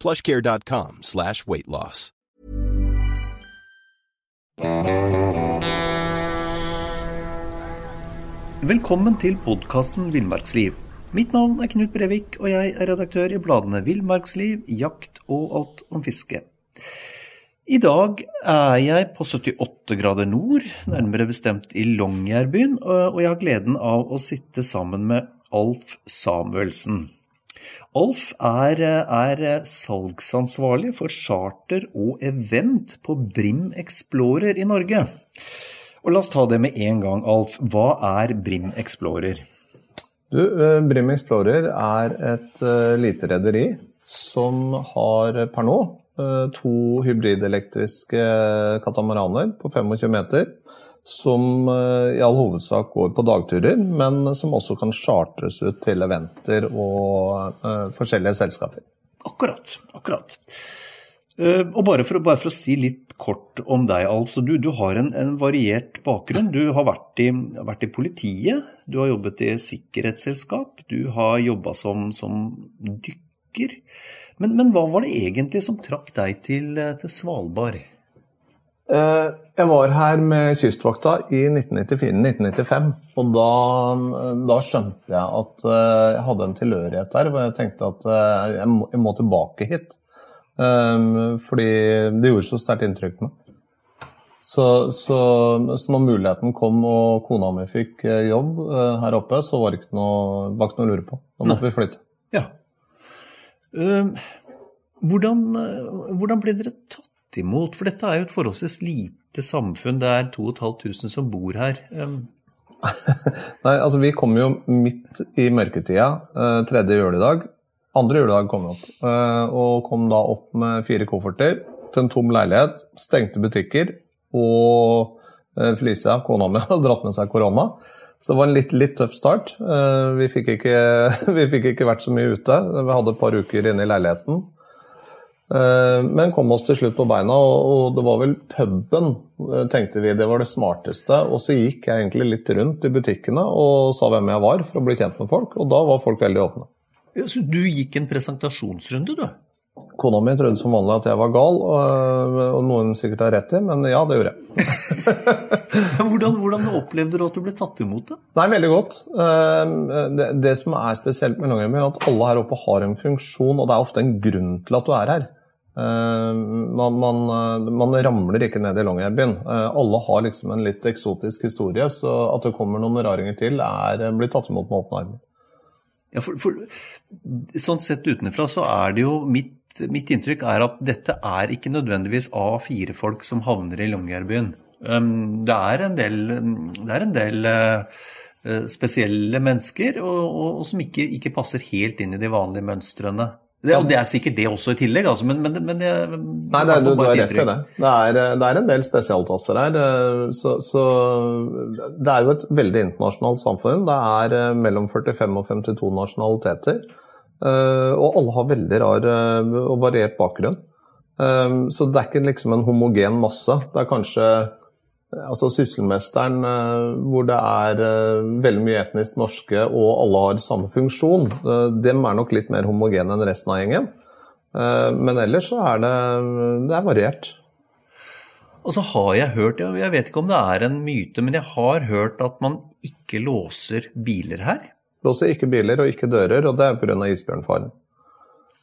plushcare.com slash weight loss. Velkommen til podkasten Villmarksliv. Mitt navn er Knut Brevik, og jeg er redaktør i bladene Villmarksliv, Jakt og Alt om fiske. I dag er jeg på 78 grader nord, nærmere bestemt i Longyearbyen, og jeg har gleden av å sitte sammen med Alf Samuelsen. Alf er, er salgsansvarlig for charter og event på Brim Explorer i Norge. Og La oss ta det med en gang, Alf. Hva er Brim Explorer? Du, eh, Brim Explorer er et uh, lite rederi som har per nå uh, to hybridelektriske katamaraner på 25 meter. Som uh, i all hovedsak går på dagturer, men som også kan chartres ut til eventer og forskjellige selskaper. Akkurat. akkurat. Og bare for, bare for, å si litt kort om deg, altså. Du, du, har en, en, variert bakgrunn. Du har vært i, vært i, politiet, du har jobbet i sikkerhetsselskap, du har jobba som, som, dykker. Men, men, hva var det egentlig som trakk deg til, til Svalbard? Jeg var her med Kystvakta i 1994-1995. Og da, da, skjønte jeg at jeg hadde en tilhørighet der. Og Jeg tenkte at jeg må, jeg må tilbake hit. Fordi det gjorde så sterkt inntrykk på meg. Så, så, så, når muligheten kom og kona mi fikk eh, jobb her oppe, så var det ikke noe, var ikke noe å lure på. Da måtte Nei. vi flytte. Ja. Uh, hvordan, hvordan, ble dere tatt imot? For dette er jo et forholdsvis lite samfunn. Det er 2500 som bor her. Nei, altså Vi kom jo midt i mørketida tredje juledag andre juledag kom vi opp, eh, og kom da opp med fire kofferter til en tom leilighet. Stengte butikker, og eh, Felicia, kona mi, hadde dratt med seg korona. Så det var en litt, litt tøff start. Eh, vi fikk, ikke, vi fikk, ikke, vært så mye ute. Vi hadde et par uker inne i leiligheten. Men kom oss til slutt på beina, og det var vel puben, tenkte vi, det var det smarteste. Og så gikk jeg egentlig litt rundt i butikkene og sa hvem jeg var, for å bli kjent med folk. Og da var folk veldig åpne. Ja, så du gikk en presentasjonsrunde, du? Kona mi trodde som vanlig at jeg var gal, og noen sikkert har rett i, men ja, det gjorde jeg. hvordan, hvordan, opplevde du at du ble tatt imot? det? Nei, Veldig godt. Ehm, det, det som er spesielt med Longyearbyen, er at alle her oppe har en funksjon, og det er ofte en grunn til at du er her. Ehm, man, man, man ramler ikke ned i Longyearbyen. Ehm, alle har liksom en litt eksotisk historie, så at det kommer noen raringer til, er, blir tatt imot med åpne armer. Ja, for, for, sånn sett utenfra så er det jo mitt, mitt, inntrykk er at dette er ikke nødvendigvis A4-folk som havner i Longyearbyen. Um, det er en del, er en del spesielle mennesker, og, og, og som ikke, ikke, passer helt inn i de vanlige mønstrene. Det, og det er sikkert det også i tillegg, altså, men, men, men det, Nei, det er, du, du har rett i det. Det er, det er, en del spesialtasser her. Eh, så, så, det er jo et veldig internasjonalt samfunn. Det er eh, mellom 45 og 52 nasjonaliteter. Eh, og alle har veldig rar og variert bakgrunn. Så det er ikke liksom en homogen masse. Det er kanskje altså Sysselmesteren, eh, hvor det er eh, veldig mye etnisk norske og alle har samme funksjon, eh, dem er nok litt mer homogene enn resten av gjengen. Men ellers så er det, det er variert. Og så har jeg hørt, jeg vet ikke om det er en myte, men jeg har hørt at man ikke låser biler her? Låser ikke biler og ikke dører, og det er pga. isbjørnfaren.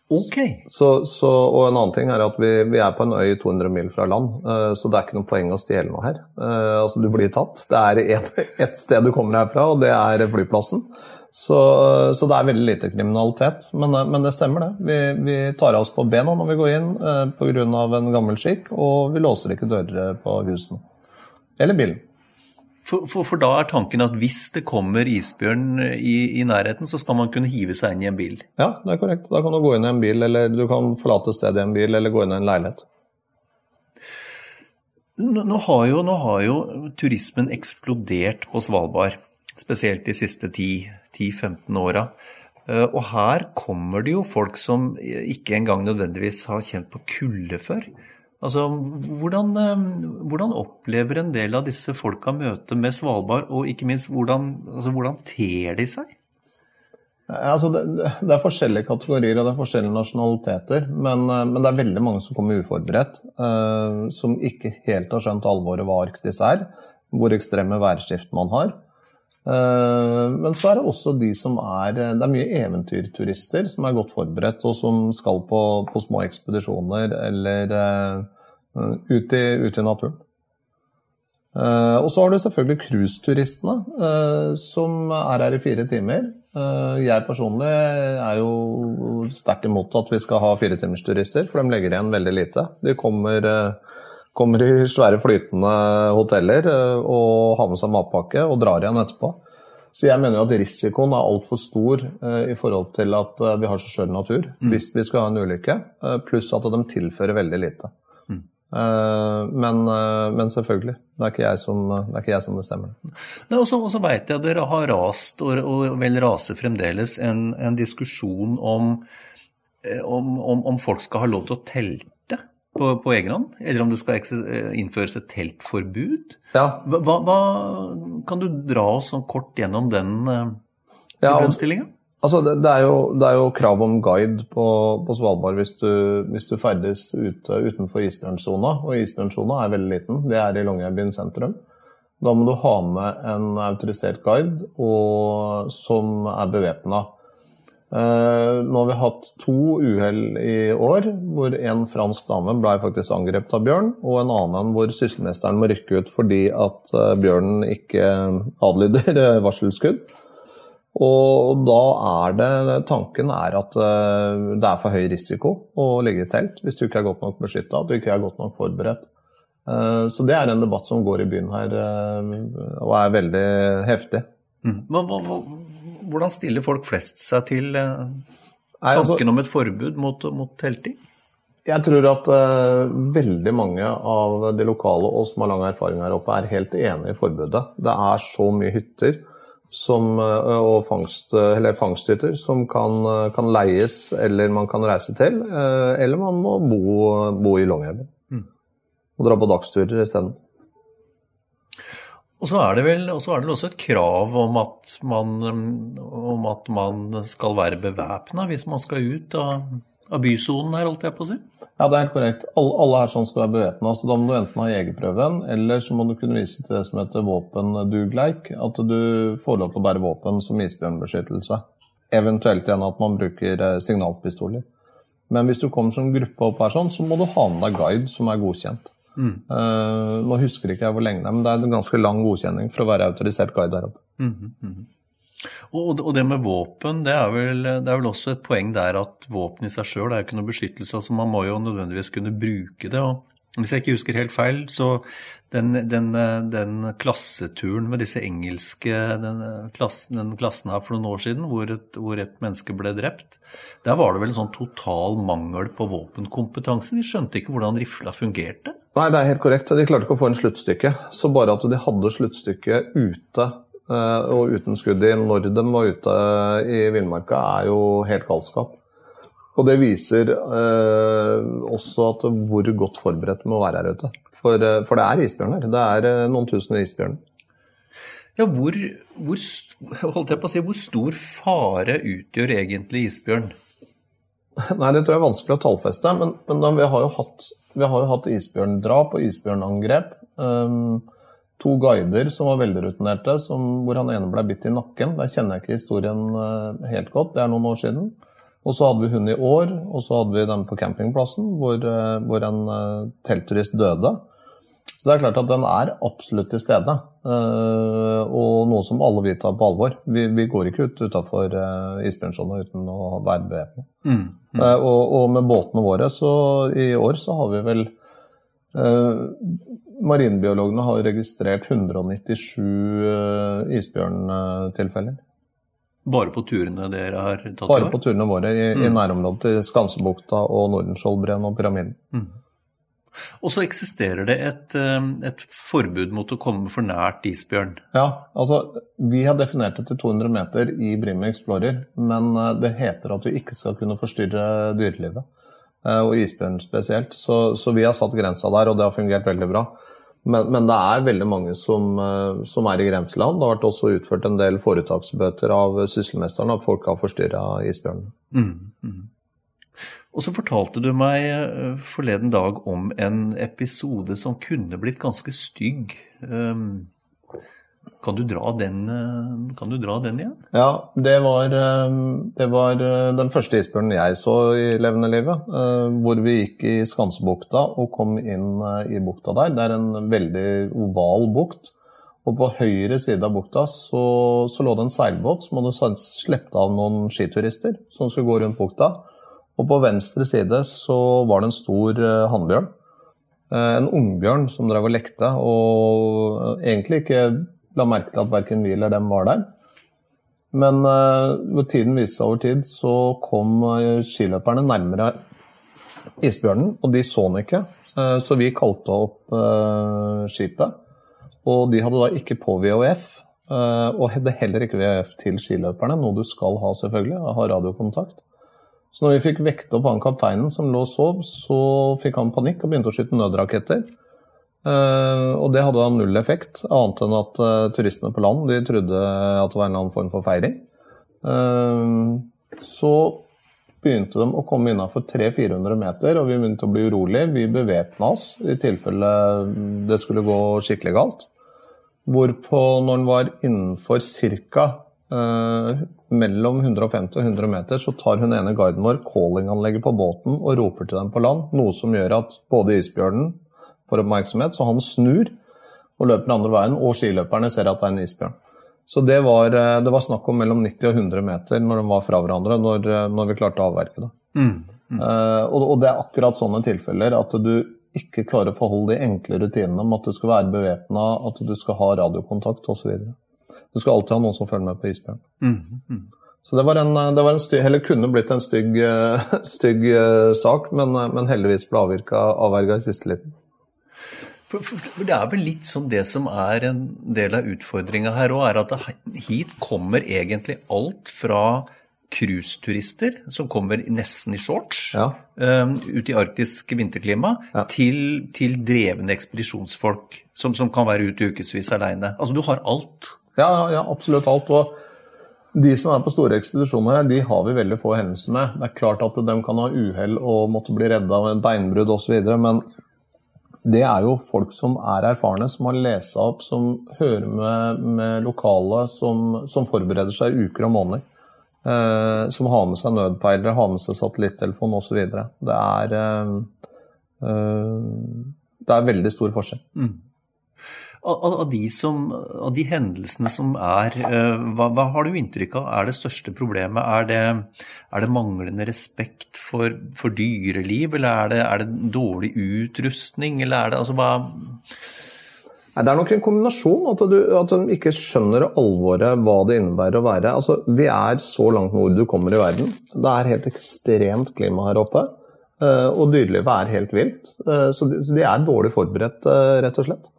Ok. Så, så, og en annen ting er at vi, vi, er på en øy 200 mil fra land, uh, så det er ikke noe poeng å stjele noe her. Uh, altså Du blir tatt. Det er ett et sted du kommer herfra, og det er flyplassen. Så, så det er veldig lite kriminalitet. Men, uh, men det stemmer, det. Vi, vi, tar av oss på bena når vi går inn uh, pga. en gammel skikk, og vi låser ikke dører på husene. Eller bilen. For, for, for, da er tanken at hvis det kommer isbjørn i, i, nærheten, så skal man kunne hive seg inn i en bil? Ja, det er korrekt. Da kan du gå inn i en bil, eller du kan forlate stedet i en bil, eller gå inn i en leilighet. Nå, nå, har, jo, nå har, jo, turismen eksplodert på Svalbard, spesielt de siste 10-15 åra. Eh, og her kommer det jo folk som ikke engang nødvendigvis har kjent på kulde før. Altså, hvordan, eh, hvordan, opplever en del av disse folka møtet med Svalbard, og ikke minst hvordan, altså, hvordan ter de seg? Altså, det, det, er forskjellige kategorier og det er forskjellige nasjonaliteter. Men, eh, men det er veldig mange som kommer uforberedt, uh, som ikke helt har skjønt alvoret hva Arktis er. Hvor ekstreme værskift man har. Uh, men så er det også de som er Det er mye eventyrturister som er godt forberedt, og som skal på, på små ekspedisjoner eller uh, ut, i, ut, i, naturen. Uh, og så har du selvfølgelig cruiseturistene, som er her i fire timer. jeg personlig er jo sterkt imot at vi skal ha firetimersturister, for de legger igjen veldig lite. De kommer kommer i svære flytende hoteller eh, og har med seg matpakke og drar igjen etterpå. Så jeg mener jo at risikoen er altfor stor eh, i forhold til at eh, vi har så skjør natur mm. hvis vi skal ha en ulykke, pluss at de tilfører veldig lite. Mm. Men, men, selvfølgelig. Det er ikke jeg som, det ikke jeg som bestemmer det. Og så veit jeg at dere har rast, og, og vel raser fremdeles, en, en diskusjon om, om, om, om folk skal ha lov til å telte på, på egen hånd? Eller om det skal eh, innføres et teltforbud? Ja. Hva, hva, kan du dra oss sånn kort gjennom den problemstillinga? altså det, det, er jo, det, er jo, krav om guide på, på Svalbard hvis du, hvis du ferdes ute, utenfor isbjørnsona. Og isbjørnsona er veldig liten. Det er i Longyearbyen sentrum. Da må du ha med en autorisert guide og, som er bevæpna. Uh, nå har vi hatt to uhell i år, hvor en fransk dame ble faktisk angrepet av bjørn, og en annen hvor sysselmesteren må rykke ut fordi at uh, bjørnen ikke adlyder uh, varselskudd. Og da er det Tanken er at det er for høy risiko å ligge i telt hvis du ikke er godt nok beskytta, at du ikke er godt nok forberedt. Så det er en debatt som går i byen her, og er veldig heftig. Mm. Hva, hva, hvordan stiller folk flest seg til eh, altså- tanken om et forbud mot, mot telting? Jeg tror at uh, veldig mange av de lokale og som har lang erfaring her oppe, er helt enig i forbudet. Det er så mye hytter som, uh, og fangst, eller fangsthytter som kan, uh, kan, leies eller man kan reise til. eller man må bo, bo i Longyearbyen mm. og dra på dagsturer isteden. Og så er vel er det også et krav om at man, om at man skal være bevæpna hvis man skal ut av, av bysonen her, holdt jeg på å si? Ja, det er helt korrekt. Alle, alle her sånn skal være bevæpna. Så da må du enten ha jegerprøven, eller så må du kunne vise til det som heter våpendugleik. At du får lov til å bære våpen som isbjørnbeskyttelse. Eventuelt igjen at man bruker eh, signalpistoler. Men hvis du kommer som gruppe opp her sånn, så må du ha med deg guide som er godkjent. Mm. Uh, nå husker ikke jeg hvor lenge det er, men det er en ganske lang godkjenning for å være autorisert guide der oppe. Mm -hmm. og, og, det med våpen, det er, vel, det er, vel, også et poeng der at våpen i seg sjøl er ikke noe beskyttelse. altså Man må jo nødvendigvis kunne bruke det. og Hvis jeg ikke husker helt feil, så den, den, den klasseturen med disse engelske den klassen, den klassen her for noen år siden, hvor et, hvor et, menneske ble drept, der var det vel en sånn total mangel på våpenkompetanse. De skjønte ikke hvordan rifla fungerte. Nei, det er helt korrekt. De klarte ikke å få en sluttstykke. Så bare at de hadde sluttstykket ute eh, og uten skudd i når de var ute i villmarka, er jo helt galskap. Og det viser eh, også at hvor godt forberedt man må være her ute. For, eh, for, det er isbjørner. Det er eh, noen tusen isbjørner. Ja, hvor, hvor, holdt jeg på å si, hvor stor fare utgjør egentlig isbjørn? Nei, Det tror jeg er vanskelig å tallfeste. Men, men vi har jo hatt vi har jo hatt isbjørndrap og isbjørnangrep. Um, to guider som var velrutinerte, som, hvor han ene ble bitt i nakken. Der kjenner jeg ikke historien helt godt, det er noen år siden. Og så hadde vi hund i år, og så hadde vi den på campingplassen hvor, eh, hvor en uh, teltturist døde. Så det er klart at den er absolutt til stede, uh, og noe som alle vi tar på alvor. Vi, vi går ikke ut utafor isbjørnsona uten å være bevæpna. Mm, mm. og, og, med båtene våre, så i år så har vi vel Marinbiologene har registrert 197 isbjørntilfeller. Bare på turene dere har tatt Bare på turene våre i, mm. i nærområdet til Skansebukta og Nordenskjoldbreen og Pyramiden. Mm. Og så eksisterer det et, eh, et, forbud mot å komme for nært isbjørn. Ja, altså vi har definert det til 200 meter i Brim Explorer, men eh, det heter at du ikke skal kunne forstyrre dyrelivet. Eh, og isbjørn spesielt. Så, så vi har satt grensa der, og det har fungert veldig bra. Men, men det er veldig mange som, som, er i grenseland. Det har vært også utført en del foretaksbøter av sysselmesteren at folk har forstyrra isbjørnen. Mm, mm. Og så fortalte du meg eh, forleden dag om en episode som kunne blitt ganske stygg. Ehm, kan du den, eh, kan du dra den igjen? Ja, det var, ehm, det var, eh, den første isbjørnen jeg så i levende livet. Hvor vi gikk i Skansebukta og kom inn i bukta der. Det er en veldig oval bukt. Og på høyre side av bukta så, så lå det en seilbåt som hadde sluppet av noen skiturister som skulle gå rundt bukta. Og på venstre side så var det en stor hannbjørn. En ungbjørn som drev og lekte, og egentlig ikke la merke til at verken vi eller dem var der. Men uh, tiden viste seg over tid, så kom skiløperne nærmere isbjørnen, og de så den ikke. Så vi kalte opp skipet, og de hadde da ikke på VHF. Og hadde heller ikke VHF til skiløperne, noe du skal ha selvfølgelig, ha radiokontakt. Så når vi fikk vekte opp han kapteinen som lå og sov, så fikk han panikk og begynte å skyte nødraketter. Uh, og det hadde da null effekt, annet enn at uh, turistene på land de trodde at det var en eller annen form for feiring. Uh, så begynte de å komme innafor 300-400 meter, og vi begynte å bli urolige. Vi bevæpna oss i tilfelle det skulle gå skikkelig galt. Hvorpå, når den var innenfor ca mellom 150 og 100 meter så tar hun ene guiden vår callinganlegget på båten og roper til dem på land, noe som gjør at både isbjørnen får oppmerksomhet, så han snur og løper andre veien, og skiløperne ser at det er en isbjørn. Så det var, eh, det var snakk om mellom 90 og 100 meter når de var fra hverandre, når, eh, når vi klarte å avverke det. Mm, mm. Uh, og, og, det er akkurat sånne tilfeller at du ikke klarer å forholde de enkle rutinene om at du skal være bevæpna, at du skal ha radiokontakt osv. Du skal alltid ha noen som følger med på isbjørn. Mm, mm. Så det, var en, det var en styg, eller kunne blitt en stygg, stygg sak, men, men, heldigvis ble avverga i siste liten. For, for, for, Det er vel litt sånn det som er en del av utfordringa her òg, er at det, hit kommer egentlig alt fra cruiseturister som kommer nesten i shorts ja. um, ut i arktisk vinterklima, ja. til, til, drevne ekspedisjonsfolk som, som, kan være ute ukevis aleine. Altså, du har alt. Ja, ja, absolutt alt. Og de som er på store ekspedisjoner, de har vi veldig få hendelser med. Det er klart at de kan ha uhell og måtte bli redda av en beinbrudd osv., men det er jo folk som er erfarne, som har lesa opp, som hører med, med lokale, som, som, forbereder seg uker og måneder. Eh, som har med seg nødpeilere, har med seg satellittelefon osv. Det, er, eh, eh, det er veldig stor forskjell. Mm av, de de hendelsene som er, eh, hva, hva, har du inntrykk av er det største problemet? Er det, er det manglende respekt for, for dyreliv, eller er det, er det, dårlig utrustning, eller er det altså hva Det er nok en kombinasjon. At, du, at de ikke skjønner alvoret, hva det innebærer å være Altså, Vi er så langt nord du kommer i verden. Det er helt ekstremt klima her oppe. Eh, og dyrelivet er helt vilt. Eh, så de er dårlig forberedt, rett og slett.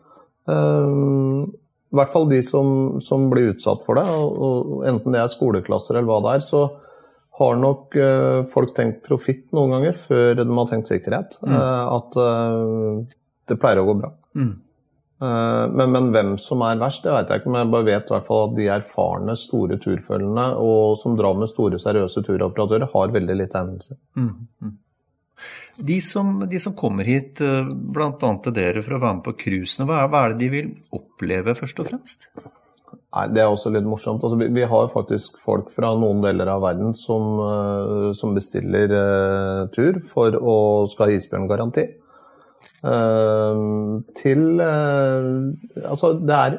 Uh, I hvert fall de som, som, blir utsatt for det. Og, og enten det er skoleklasser eller hva det er, så har nok uh, folk tenkt profitt noen ganger før de har tenkt sikkerhet. Mm. Uh, at det pleier å gå bra. Mm. Men, men, hvem som er verst, det vet jeg ikke. Men jeg bare vet i hvert fall at de erfarne, store turfølgende og som drar med store, seriøse turoperatører, har veldig lite hendelser. Mm. De som, de som kommer hit, eh, bl.a. til dere for å være med på cruisene, hva, hva, er det de vil oppleve først og fremst? Nei, Det er også litt morsomt. Altså, vi, vi, har faktisk folk fra noen deler av verden som, uh, som bestiller uh, tur for å skal ha isbjørngaranti. Uh, til Altså, det er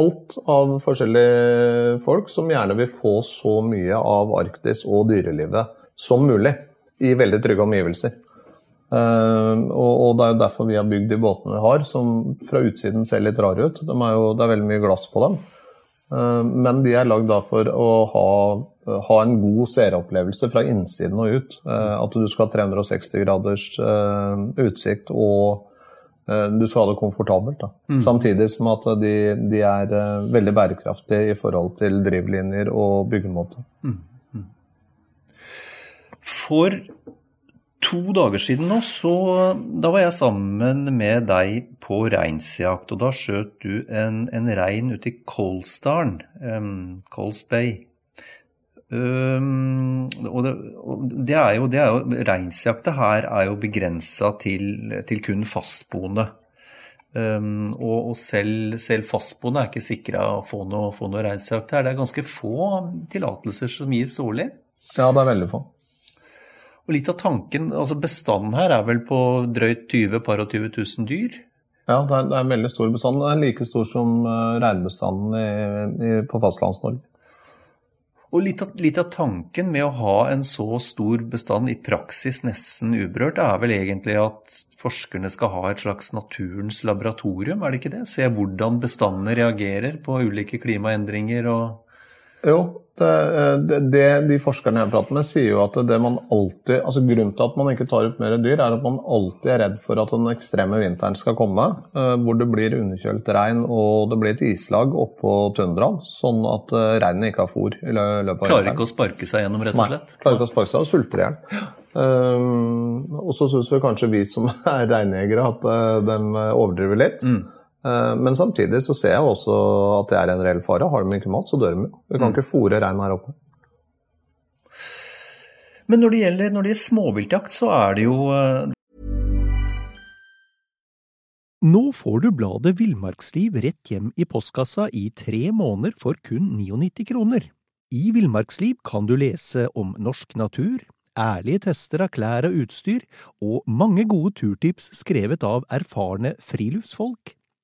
alt av forskjellige folk som gjerne vil få så mye av Arktis og dyrelivet som mulig i veldig trygge omgivelser. Uh, og, og, Det er jo derfor vi har bygd de båtene vi har, som fra utsiden ser litt rare ut. De er jo, det er veldig mye glass på dem. Uh, men de er lagd for å ha, ha, en god seeropplevelse fra innsiden og ut. Uh, at du skal ha 360 graders utsikt og du skal ha det komfortabelt. Mm. Samtidig som at de, de er veldig bærekraftige i forhold til drivlinjer og byggemåte. Mm. For to dager siden nå, så da var jeg sammen med deg på reinsjakt. Og da skjøt du en, en rein ute i Colsdalen, um, Coles Bay. Um, og det, og det, er jo, jo Reinsjakta her er jo begrensa til, til, kun fastboende. Um, og, og selv, selv, fastboende er ikke sikra å få noe, få noe reinsjakt her. Det er ganske få tillatelser som gis årlig. Ja, det er veldig få. Og litt av tanken, altså Bestanden her er vel på drøyt 20 par og 20 000 dyr? Ja, det er, det er en veldig stor bestand. Den er like stor som uh, reinbestanden på Fastlands-Norge. Og litt av, litt av, tanken med å ha en så stor bestand i praksis nesten uberørt, er vel egentlig at forskerne skal ha et slags naturens laboratorium, er det ikke det? Se hvordan bestandene reagerer på ulike klimaendringer og Jo, Eh, det, det, de forskerne jeg prater med, sier jo at det man alltid, altså grunnen til at man ikke tar ut mer dyr, er at man alltid er redd for at den ekstreme vinteren skal komme, eh, hvor det blir underkjølt regn og det blir et islag oppå tundraen, sånn at eh, reinen ikke har fôr i løpet av vinteren. Klarer ikke å sparke seg gjennom, rett og slett? Nei, klarer ikke å sparke seg og sulter i hjel. Um, og så syns vi kanskje vi som er reinjegere at de overdriver litt. Mm. Eh, men samtidig så ser jeg også at det er en reell fare. Har de ikke mat, så dør de jo. Du kan mm. ikke fòre rein her oppe. Men når det gjelder, når det gjelder småviltjakt, så er det jo eh, Nå får du bladet Villmarksliv rett hjem i postkassa i tre måneder for kun 99 kroner. I Villmarksliv kan du lese om norsk natur, ærlige tester av klær og utstyr, og mange gode turtips skrevet av erfarne friluftsfolk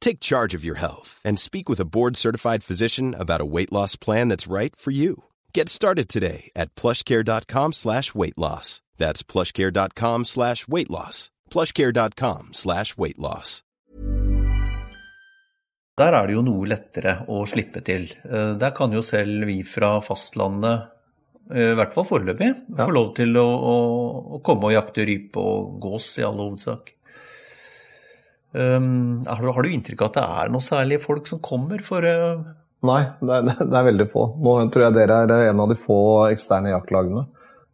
Take charge of your health and speak with a board certified physician about a weight loss plan that's right for you. Get started today at plushcare.com slash weight loss. That's plushcare.com slash weight loss. Plushcare.com slash weight loss. Der er det jo noe lettere å slippe til. Eh, der kan jo selv vi fra fastlandet, eh, i hvert fall foreløpig, ja. få lov til å, å, å komme og jakte rype og gås i all hovedsak. Um, har, du, har, du, inntrykk av at det er noe særlige folk som kommer for uh... Nei, det er, det er, veldig få. Nå tror jeg dere er en av de få eksterne jaktlagene.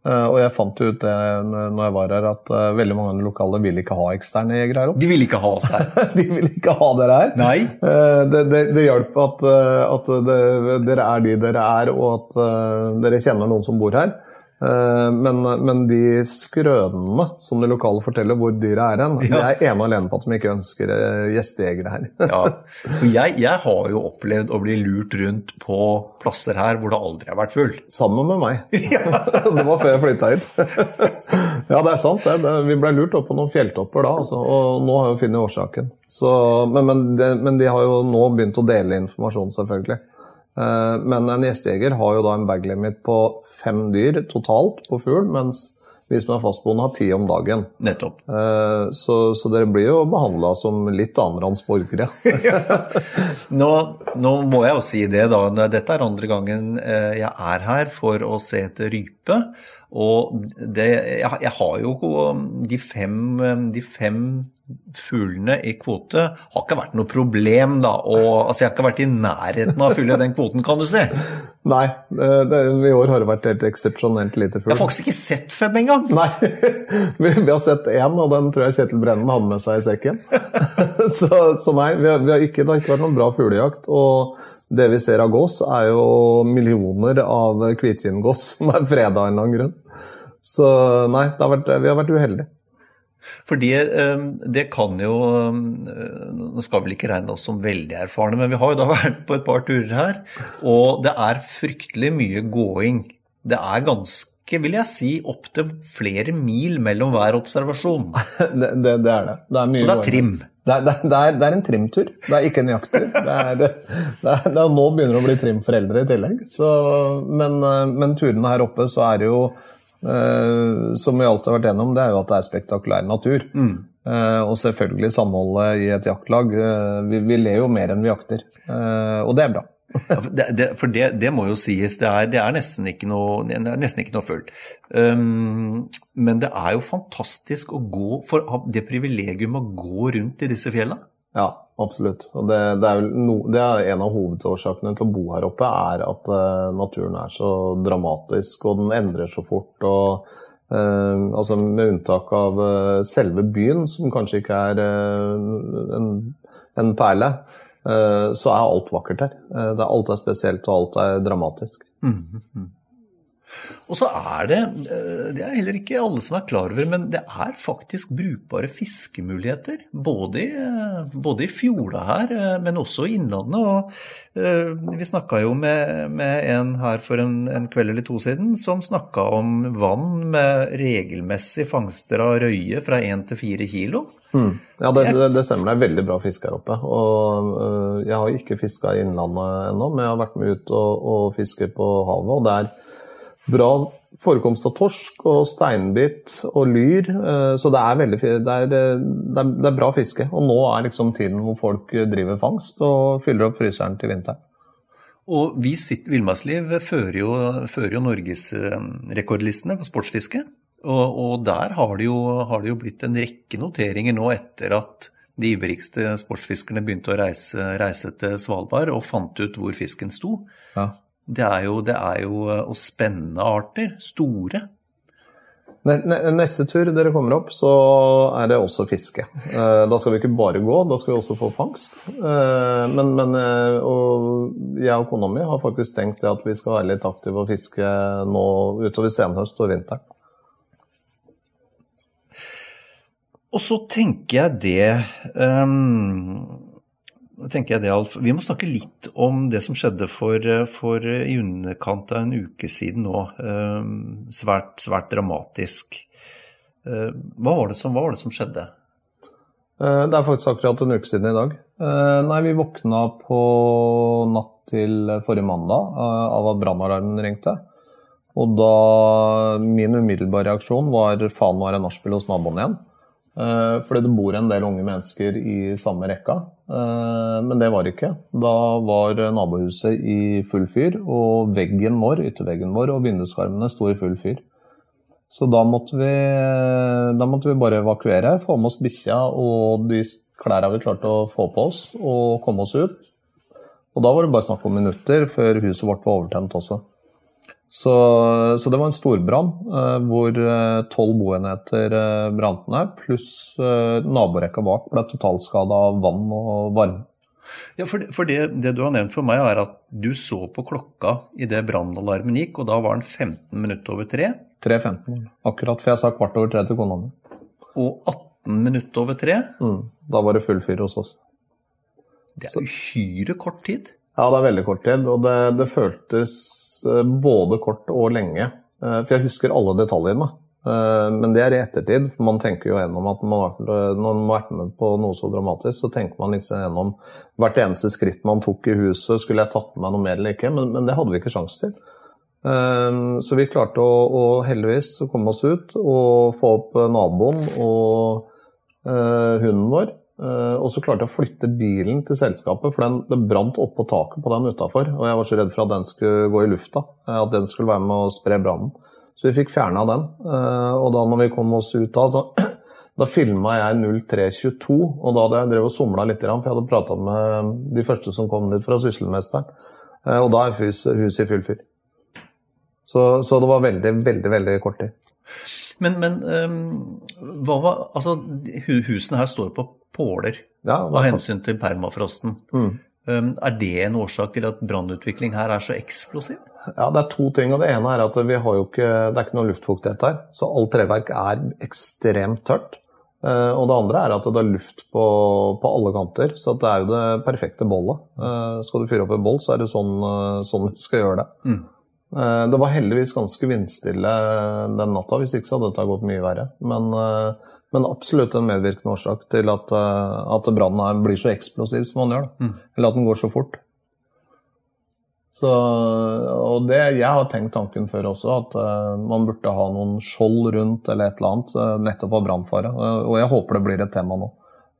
Uh, og jeg fant ut det når jeg var her, at uh, veldig mange av de lokale vil ikke ha eksterne jegere her oppe. De vil ikke ha oss her? de vil ikke ha dere her. Nei. Uh, det, det, det hjalp at, at det, dere er de dere er, og at dere kjenner noen som bor her. Eh, men, men, de skrønene som de lokale forteller hvor dyret er hen, ja. det er ene og alene på at de ikke ønsker eh, gjestejegere her. ja. jeg, jeg, har jo opplevd å bli lurt rundt på plasser her hvor det aldri har vært fugl. Sammen med meg. det var før jeg flytta hit. ja, det er sant. Det. Det, vi ble lurt opp på noen fjelltopper da, altså, og nå har vi funnet årsaken. Så, men, men, de, men de har jo nå begynt å dele informasjon, selvfølgelig. Eh, men en gjestejeger har jo da en baglimit på fem dyr totalt på fugl, mens vi som er fastboende har ti om dagen. Nettopp. Eh, så, så dere blir jo behandla som litt annenrangs borgere. nå, nå, må jeg jo si det, da. Dette er andre gangen eh, jeg er her for å se etter rype. Og det, jeg, jeg, har jo de fem, de fem fuglene i kvote har ikke vært noe problem, da. Og altså, jeg har ikke vært i nærheten av å fylle den kvoten, kan du si. Nei, det, i år har det vært helt eksepsjonelt lite fugl. Jeg har faktisk ikke sett fem engang. Nei, vi, vi, har sett én, og den tror jeg Kjetil Brennen hadde med seg i sekken. så, så, nei, vi har, vi har ikke, det har ikke vært noen bra fuglejakt. Og det vi ser av gås, er jo millioner av hvitkinngås som er freda av en eller annen grunn. Så nei, har vært, vi har vært uheldige. Fordi eh, det kan jo eh, Nå skal vi ikke regne oss som veldig erfarne, men vi har jo da vært på et par turer her. Og det er fryktelig mye gåing. Det er ganske, vil jeg si, opptil flere mil mellom hver observasjon. det, det, det, er det. det er Så det er trim? Det er, det, er, det er, en trimtur, det er ikke en jakttur. Det er, det, nå begynner det å bli trimforeldre i tillegg. Så, men, eh, men turene her oppe så er det jo som vi alltid har vært gjennom, det er jo at det er spektakulær natur. Mm. Uh, og selvfølgelig samholdet i et jaktlag. Uh, vi, vi, ler jo mer enn vi jakter, og det er bra. ja, for, det, for det, det, må jo sies, det er, det er nesten ikke noe, nesten ikke noe fullt. Um, men det er jo fantastisk å gå for det privilegium å gå rundt i disse fjellene. Ja, absolutt. Og det, det, er no, det, er en av hovedårsakene til å bo her oppe, er at uh, naturen er så dramatisk, og den endrer så fort. og uh, altså Med unntak av uh, selve byen, som kanskje ikke er en, en, perle, så er alt vakkert her. alt er spesielt, og alt er dramatisk. Mm -hmm. Og så er det, eh, det er heller ikke alle som er klar over, men det er faktisk brukbare fiskemuligheter. Både i, eh, både i fjorda her, eh, men også i innlandet. Og vi snakka jo med, med, en her for en, en, kveld eller to siden som snakka om vann med regelmessig fangster av røye fra 1 til 4 kilo. Mm. Ja, det, det, det, stemmer. Det er veldig bra fisk her oppe. Og jeg har ikke fiska i innlandet ennå, men jeg har vært med ut og, og fiske på havet. og det er bra forekomst av torsk og steinbit og lyr. Eh, så det er, veldig, det er, det er, det er bra fiske. Og nå er liksom tiden hvor folk driver fangst og fyller opp fryseren til vinteren. Og vi sitt Villmarksliv fører jo, fører jo norgesrekordlistene på sportsfiske. Og, og der har det, jo, har det, jo, blitt en rekke noteringer nå etter at de ivrigste sportsfiskerne begynte å reise, reise til Svalbard og fant ut hvor fisken sto. Ja det er jo, det er jo og eh, spennende arter. Store. Neste tur dere kommer opp, så er det også fiske. Eh, da skal vi ikke bare gå, da skal vi også få fangst. Eh, men, men og jeg og kona mi har faktisk tenkt at vi skal være litt aktive og fiske nå utover senhøst og vinteren. Og så tenker jeg det um tenker jeg det, Alf. Vi må snakke litt om det som skjedde for, for i underkant av en uke siden nå. Ehm, svært, svært dramatisk. Ehm, hva var, som, hva var, det som, skjedde? Eh, det er faktisk akkurat en uke siden i dag. Eh, nei, vi våkna på natt til forrige mandag eh, av at brannalarmen ringte. Og da min umiddelbare reaksjon var faen, nå er det nachspiel hos naboen igjen. Eh, fordi det bor en del unge mennesker i samme rekka. Eh, men det var det ikke. Da var nabohuset i full fyr, og veggen vår, ytterveggen vår og vinduskarmene sto i full fyr. Så da måtte vi, da måtte vi bare evakuere, få med oss bikkja og de klærne vi klarte å få på oss, og komme oss ut. Og da var det bare snakk om minutter før huset vårt var overtent også. Så, så, det var en storbrann eh, hvor eh, tolv boenheter eh, brant ned, pluss eh, naborekka bak ble totalskada av vann og varme. Ja, For, for det, det, du har nevnt for meg, er at du så på klokka idet brannalarmen gikk, og da var den 15 minutter over tre? 3.15, akkurat. For jeg sa kvart over tre til kona mi. Og 18 minutter over tre? Mm, da var det full fyr hos oss. Det er uhyre kort tid? Ja, det er veldig kort tid. Og det, det føltes både kort og lenge. Eh, for jeg husker alle detaljene. Eh, men det er i ettertid. for Man tenker jo gjennom at man har, når man har vært med på noe så dramatisk, så tenker man liksom gjennom hvert eneste skritt man tok i huset. Skulle jeg tatt med meg noe mer eller ikke? Men, men det hadde vi ikke sjanse til. Så vi klarte å, å heldigvis komme oss ut og få opp naboen og hunden vår. Uh, og så klarte jeg å flytte bilen til selskapet, for den, det brant oppå taket på den utafor. Og jeg var så redd for at den skulle gå i lufta, uh, at den skulle være med å spre brannen. Så vi fikk fjerna den. Uh, og da når vi kom oss ut av, så Da filma jeg 0322, og da hadde jeg drevet og somla litt, for jeg hadde prata med de første som kom dit fra sysselmesteren. Eh, og da er huset hus i full fyr. Så, så, det var veldig, veldig, veldig kort tid. Men, men um, hva var Altså, husene her står på påler ja, av hensyn til permafrosten. Mm. Um, er det en årsak til at brannutvikling her er så eksplosiv? Ja, Det er to ting. og Det ene er at vi har jo ikke, det er ikke noe luftfuktighet her. Så alt treverk er ekstremt tørt. Uh, og det andre er at det er luft på, på alle kanter. Så det er jo det perfekte bollet. Uh, skal du fyre opp et boll, så er det sånn, uh, sånn du skal gjøre det. Mm. Det var heldigvis ganske vindstille den natta, hvis ikke så hadde dette gått mye verre. Men, men absolutt en medvirkende årsak til at, at brannen blir så eksplosiv som man gjør. Mm. Eller at den går så fort. Så, og det, jeg har tenkt tanken før også, at uh, man burde ha noen skjold rundt eller et eller annet, uh, nettopp av brannfare. Uh, og jeg håper det blir et tema nå.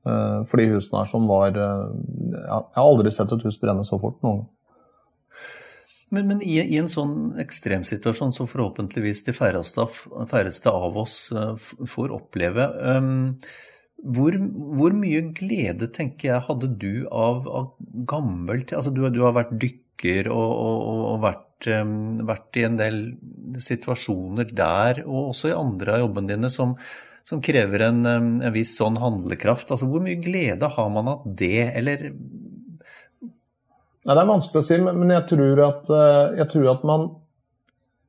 Uh, fordi husene her som var Jeg har aldri sett et hus brenne så fort noen gang. Men, men i, i, en sånn ekstremsituasjon som forhåpentligvis de færreste, færreste av oss får oppleve, um, hvor, hvor, mye glede tenker jeg hadde du av, av gammelt altså du, du har vært dykker og, og, og vært, um, vært, i en del situasjoner der, og også i andre av jobbene dine, som, som krever en, en, viss sånn handlekraft. Altså, hvor mye glede har man av det, eller Nei, Det er vanskelig å si, men jeg tror at, eh, jeg tror at man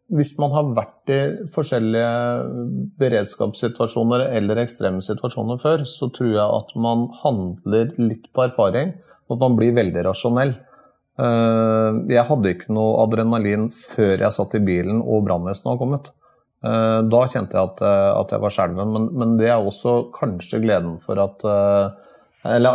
hvis man har vært i forskjellige beredskapssituasjoner eller ekstreme situasjoner før, så tror jeg at man handler litt på erfaring, og at man blir veldig rasjonell. Eh, jeg hadde ikke noe adrenalin før jeg satt i bilen og brannvesenet var kommet. Eh, da kjente jeg at, jeg var skjelven, men, det er også kanskje gleden, at,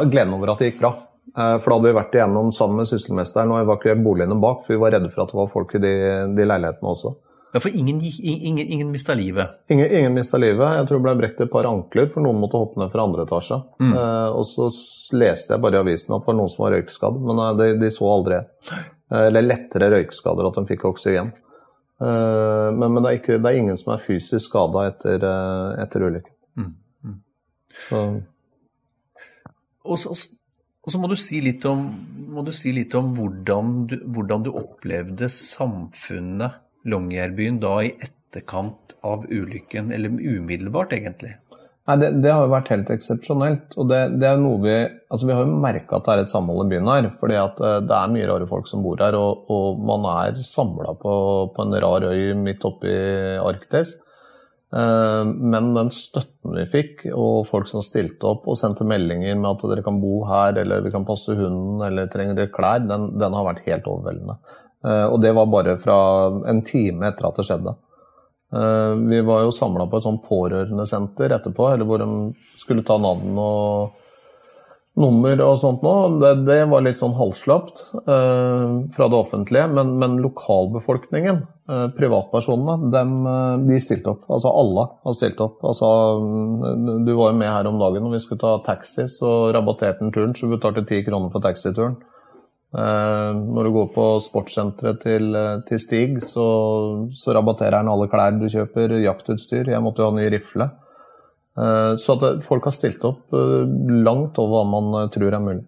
gleden over at det gikk bra. For da hadde vi vært igjennom sammen med sysselmesteren og evakuert boligene bak, for vi var redde for at det var folk i de, de leilighetene også. Ja, For ingen, ingen, ingen mista livet? Ingen, ingen mista livet. Jeg tror det ble brekt et par ankler, for noen måtte hoppe ned fra andre etasje. Mm. Eh, og så leste jeg bare i avisen at det var noen som var røykskadd, men eh, de, de, så aldri eh, Eller lettere røykskader, at de fikk oksygen. Eh, men, men det, er ikke, det, er ingen som er fysisk skada etter, eh, etter ulykken. Mm. Mm. Så. Og, så, og så må du si litt om, si litt om hvordan, du, hvordan du opplevde samfunnet Longyearbyen da i etterkant av ulykken, eller umiddelbart egentlig? Nei, det, det, har jo vært helt eksepsjonelt. Og det, det, er noe vi altså Vi har jo merka at det er et samhold i byen her. fordi at eh, det er mye rare folk som bor her. Og, og man er samla på, på, en rar øy midt oppe i Arktis. Eh, men den støtten vi fikk, og folk som stilte opp og sendte meldinger med at dere kan bo her, eller vi kan passe hunden, eller trenger dere klær, den, den har vært helt overveldende. Eh, og det var bare fra en time etter at det skjedde. Eh, vi var jo samla på et sånn pårørendesenter etterpå, eller hvor de skulle ta navn og nummer og sånt nå. Det, det var litt sånn halvslapt eh, fra det offentlige, men, men lokalbefolkningen, eh, privatpersonene, dem, eh, de stilte opp. Altså alle har stilt opp. Altså, du var jo med her om dagen når vi skulle ta taxi, så rabatterte han turen, så du betalte ti kroner for taxituren. Eh, når du går på sportssenteret til, eh, til, Stig, så, så, rabatterer han alle klær du kjøper, jaktutstyr. Jeg måtte jo ha ny rifle. Eh, så at folk har stilt opp langt over hva man tror er mulig.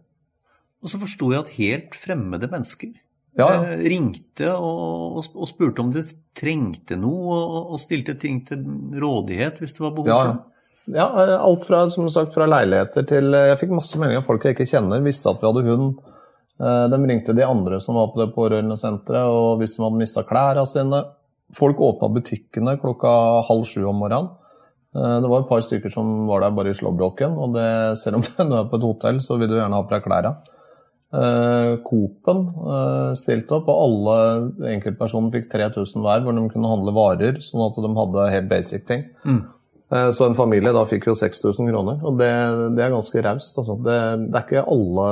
Og så forsto jeg at helt fremmede mennesker ja, ja. ringte og, og, spurte om de trengte noe, og, stilte ting til rådighet hvis det var behov for det. Ja, alt fra, som sagt, fra leiligheter til Jeg fikk masse meldinger av folk jeg ikke kjenner, visste at vi hadde hund Eh, de ringte de andre som var på det pårørendesenteret, og hvis de hadde mista klærne sine. Folk åpna butikkene klokka halv sju om morgenen. Eh, det var et par stykker som var der bare i slåbroken, og det, selv om du er på et hotell, så vil du gjerne ha på deg klærne. Eh, Coop-en stilte opp, og alle enkeltpersoner fikk 3000 hver, hvor de kunne handle varer, sånn at de hadde helt basic ting. Mm. Eh, så en familie da fikk jo 6000 kroner, og det, det er ganske raust. Altså. Det, det, er ikke alle,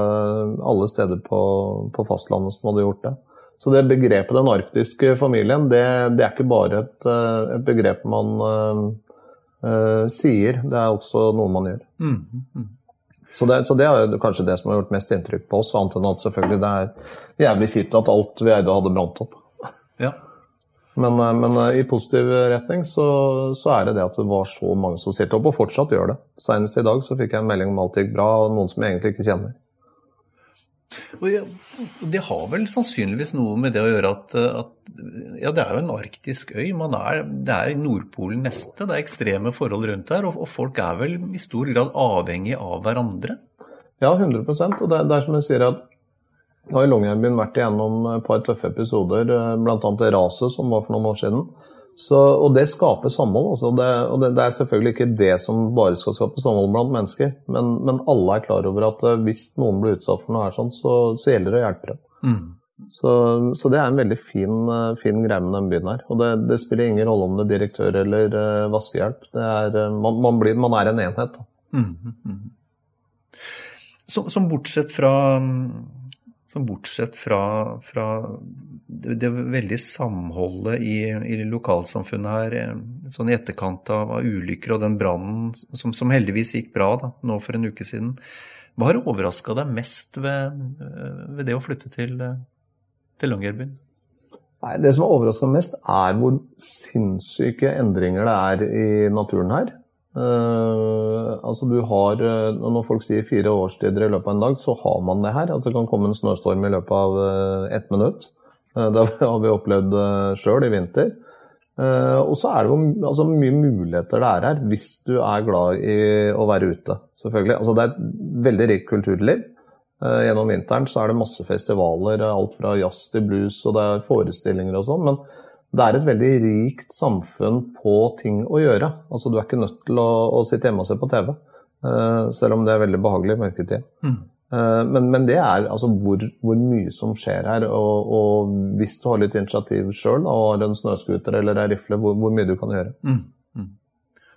alle steder på, på, fastlandet som hadde gjort det. Så det begrepet den arktiske familien, det, det er ikke bare et, eh, et begrep man uh, sier, det er også noe man gjør. Mm, mm. Så, det, så det, er kanskje det som har gjort mest inntrykk på oss, annet enn at selvfølgelig det er jævlig kjipt at alt vi eide hadde brant opp. Ja. Men, eh, men eh, i positiv retning så, så, er det det at det var så mange som stilte opp, og fortsatt gjør det. Senest i dag så fikk jeg en melding om alt gikk bra, og noen som jeg egentlig ikke kjenner. Det har vel sannsynligvis noe med det å gjøre at, at ja, det er jo en arktisk øy. Er, det er Nordpolen neste, det er ekstreme forhold rundt her. Og, og, folk er vel i stor grad avhengig av hverandre? Ja, 100 Og det, det er som jeg sier at nå har Longyearbyen vært igjennom et par tøffe episoder, eh, bl.a. det raset som var for noen år siden. Så, og det skaper samhold. Også. det, og det, det, er selvfølgelig ikke det som bare skal skape samhold blant mennesker, men, men alle er klar over at eh, hvis noen blir utsatt for noe her sånn, så, så gjelder det å hjelpe dem. Mm. Så, så, det er en veldig fin, eh, fin greie med den byen her. Og det, det, spiller ingen rolle om det er direktør eller uh, vaskehjelp. Er, man, man, blir, man, er en enhet. Mm, mm, mm. Som, som bortsett fra som bortsett fra, fra det, det, veldig samholdet i, i, lokalsamfunnet her, eh, sånn i etterkant av, av ulykker og den brannen som, som, heldigvis gikk bra da, nå for en uke siden, hva har overraska deg mest ved, ved, det å flytte til, til Longyearbyen? Det som har overraska mest, er hvor sinnssyke endringer det er i naturen her. Uh, altså du har, uh, Når folk sier fire årstider i løpet av en dag, så har man det her. At det kan komme en snøstorm i løpet av uh, ett minutt. det har vi opplevd uh, sjøl i vinter. og så er det jo altså, mye muligheter det er her, hvis du er glad i å være ute. selvfølgelig. Altså, det er et veldig rikt kulturliv. gjennom vinteren så er det masse festivaler, alt fra jazz til blues, og det er forestillinger og sånn. men det er et veldig rikt samfunn på ting å gjøre. Altså, du er ikke nødt til å, å sitte hjemme og se på TV, uh, selv om det er veldig behagelig i mørketid. Mm. Uh, men, men, det er altså hvor, hvor, mye som skjer her. Og, og hvis du har litt initiativ sjøl og har en snøscooter eller ei rifle, hvor, hvor, mye du kan gjøre. Mm. Mm.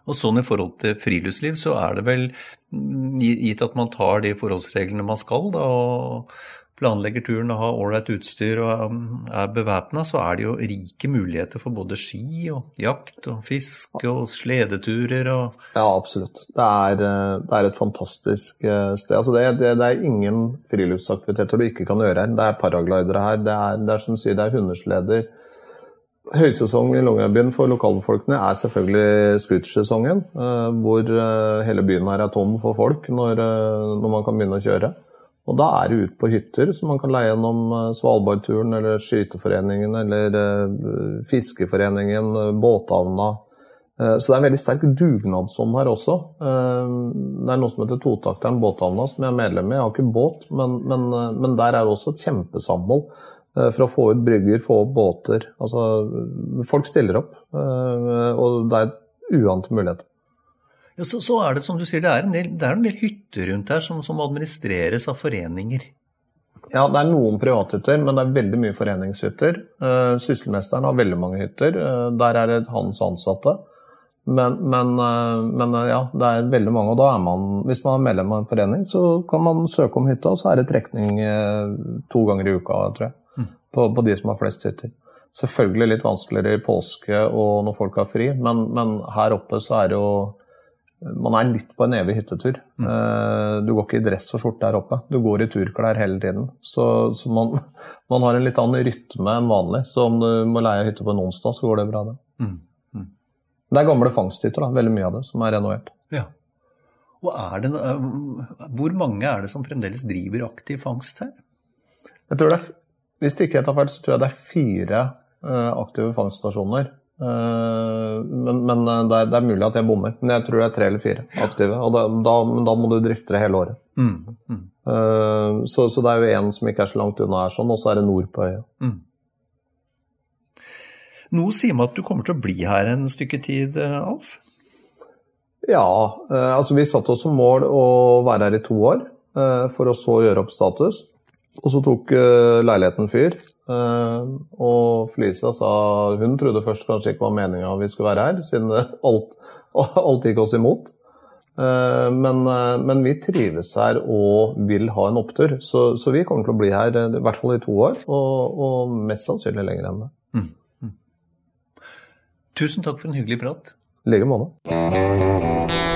Og sånn i forhold til friluftsliv, så er det vel mm, gitt at man tar de forholdsreglene man skal, da, og, planlegger turen og har ålreit utstyr og er bevæpna, så er det jo rike muligheter for både ski og jakt og fiske og sledeturer og Ja, absolutt. Det er, eh, det er et fantastisk eh, sted. Altså det, det, det, er ingen friluftsaktiviteter du ikke kan gjøre her. Det er paraglidere her, det er, det er som du sier, det er hundesleder. Høysesong i Longyearbyen for lokalbefolkningen er selvfølgelig scootersesongen, eh, hvor hele byen her er tom for folk når, når man kan begynne å kjøre. Og da er det ut på hytter som man kan leie gjennom eh, Svalbardturen eller Skyteforeningen eller uh, Fiskeforeningen, uh, båthavna. Så det er en veldig sterk dugnadsånd her også. Det er noe som heter Totakteren båthavna, som jeg er medlem i. Jeg har ikke båt, men, men, men der er det også et kjempesamhold for å få ut brygger, få opp båter. Altså, folk stiller opp, og det er uante muligheter. Ja, så, så, er det som du sier, det er en del, det er en del hytter rundt her som, som, administreres av foreninger. Ja, det er noen privathytter, men det er veldig mye foreningshytter. Uh, Sysselmesteren har veldig mange hytter. Uh, der er det hans ansatte. Men, men, uh, men, ja, det er veldig mange. Og da er man, hvis man er medlem av en forening, så kan man søke om hytta, og så er det trekning to ganger i uka, tror jeg. Mm. På, på, de som har flest hytter. Selvfølgelig litt vanskeligere i påske og når folk har fri, men, men her oppe så er det jo man er litt på en evig hyttetur. Mm. Eh, du går ikke i dress og skjorte der oppe, du går i turklær hele tiden. Så, så man, man, har en litt annen rytme enn vanlig. Så om du må leie hytte på en onsdag, så går det bra, det. Mm. Mm. Det er gamle fangsthytter, da, veldig mye av det, som er renovert. Ja. Og det, eh, Hvor mange er det som fremdeles driver aktiv fangst her? Jeg tror det er, Hvis det ikke er feil, så tror jeg det er fire uh, aktive fangststasjoner. Eh, men, men eh, det, er, det, er, mulig at jeg bommer. Men jeg tror det er tre eller fire aktive. Og da, da, da må du drifte det hele året. Mm, mm. Uh, så, så, det er jo én som ikke er så langt unna her, sånn, og så er det nord på øya. Mm. Noe sier meg at du kommer til å bli her en stykke tid, Alf? Ja, altså vi satte oss som mål å være her i to år, for å så gjøre opp status. Og så tok leiligheten fyr. Uh, og Flisa sa hun trodde først kanskje ikke var meninga vi skulle være her, siden alt, alt gikk oss imot. Uh, men, uh, men, vi trives her og vil ha en opptur, så, så, vi kommer til å bli her i hvert fall i to år, og, og mest sannsynlig lenger enn det. Mm. Mm. Tusen takk for en hyggelig prat. I like måte.